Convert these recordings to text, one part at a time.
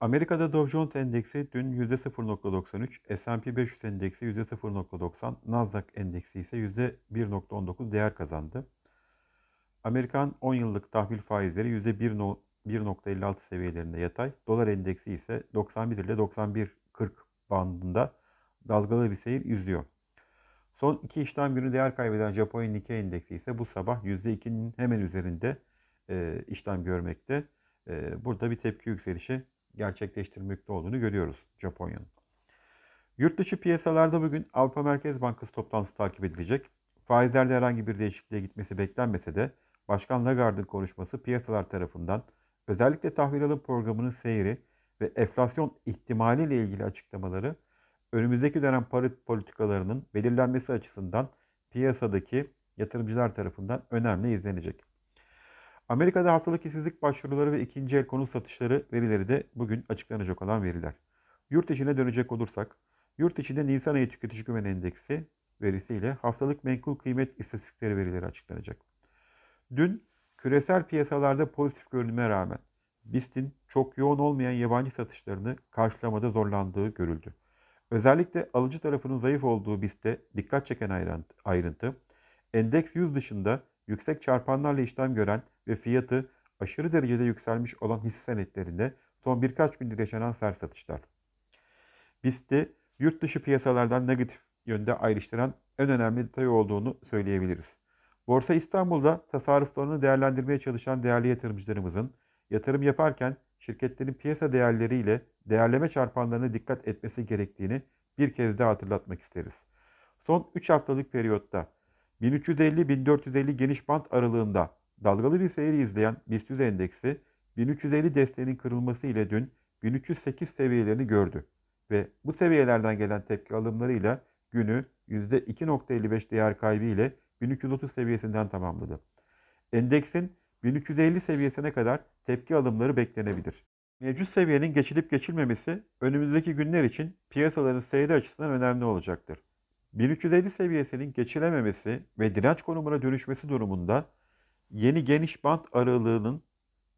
Amerika'da Dow Jones Endeksi dün %0.93, S&P 500 Endeksi %0.90, Nasdaq Endeksi ise %1.19 değer kazandı. Amerikan 10 yıllık tahvil faizleri %1.56 seviyelerinde yatay, dolar endeksi ise 91 ile 91.40 bandında dalgalı bir seyir izliyor. Son iki işlem günü değer kaybeden Japonya Nikkei endeksi ise bu sabah %2'nin hemen üzerinde e, işlem görmekte. E, burada bir tepki yükselişi gerçekleştirmekte olduğunu görüyoruz Japonya'nın. Yurt dışı piyasalarda bugün Avrupa Merkez Bankası toplantısı takip edilecek. Faizlerde herhangi bir değişikliğe gitmesi beklenmese de Başkan Lagarde'ın konuşması piyasalar tarafından özellikle tahvil alım programının seyri ve enflasyon ihtimaliyle ilgili açıklamaları önümüzdeki dönem para politikalarının belirlenmesi açısından piyasadaki yatırımcılar tarafından önemli izlenecek. Amerika'da haftalık işsizlik başvuruları ve ikinci el konut satışları verileri de bugün açıklanacak olan veriler. Yurt içine dönecek olursak, yurt içinde Nisan ayı tüketici güven endeksi verisiyle haftalık menkul kıymet istatistikleri verileri açıklanacak. Dün küresel piyasalarda pozitif görünüme rağmen BIST'in çok yoğun olmayan yabancı satışlarını karşılamada zorlandığı görüldü. Özellikle alıcı tarafının zayıf olduğu BIST'te dikkat çeken ayrıntı, endeks 100 dışında yüksek çarpanlarla işlem gören ve fiyatı aşırı derecede yükselmiş olan hisse senetlerinde son birkaç gündür yaşanan sert satışlar. BIST'i yurt dışı piyasalardan negatif yönde ayrıştıran en önemli detay olduğunu söyleyebiliriz. Borsa İstanbul'da tasarruflarını değerlendirmeye çalışan değerli yatırımcılarımızın yatırım yaparken şirketlerin piyasa değerleriyle değerleme çarpanlarına dikkat etmesi gerektiğini bir kez daha hatırlatmak isteriz. Son 3 haftalık periyotta 1350-1450 geniş bant aralığında dalgalı bir seyir izleyen BIST 100 endeksi 1350 desteğinin kırılması ile dün 1308 seviyelerini gördü ve bu seviyelerden gelen tepki alımlarıyla günü %2.55 değer kaybı ile 1330 seviyesinden tamamladı. Endeksin 1350 seviyesine kadar tepki alımları beklenebilir. Mevcut seviyenin geçilip geçilmemesi önümüzdeki günler için piyasaların seyri açısından önemli olacaktır. 1350 seviyesinin geçilememesi ve direnç konumuna dönüşmesi durumunda yeni geniş band aralığının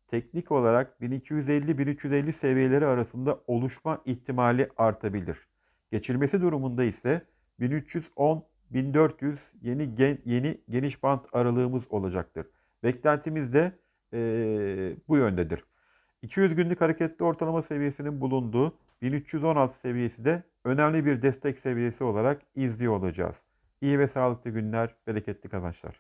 teknik olarak 1250-1350 seviyeleri arasında oluşma ihtimali artabilir. Geçilmesi durumunda ise 1310-1400 yeni gen, yeni geniş band aralığımız olacaktır. Beklentimiz de e, bu yöndedir. 200 günlük hareketli ortalama seviyesinin bulunduğu 1316 seviyesi de önemli bir destek seviyesi olarak izliyor olacağız. İyi ve sağlıklı günler, bereketli kazançlar.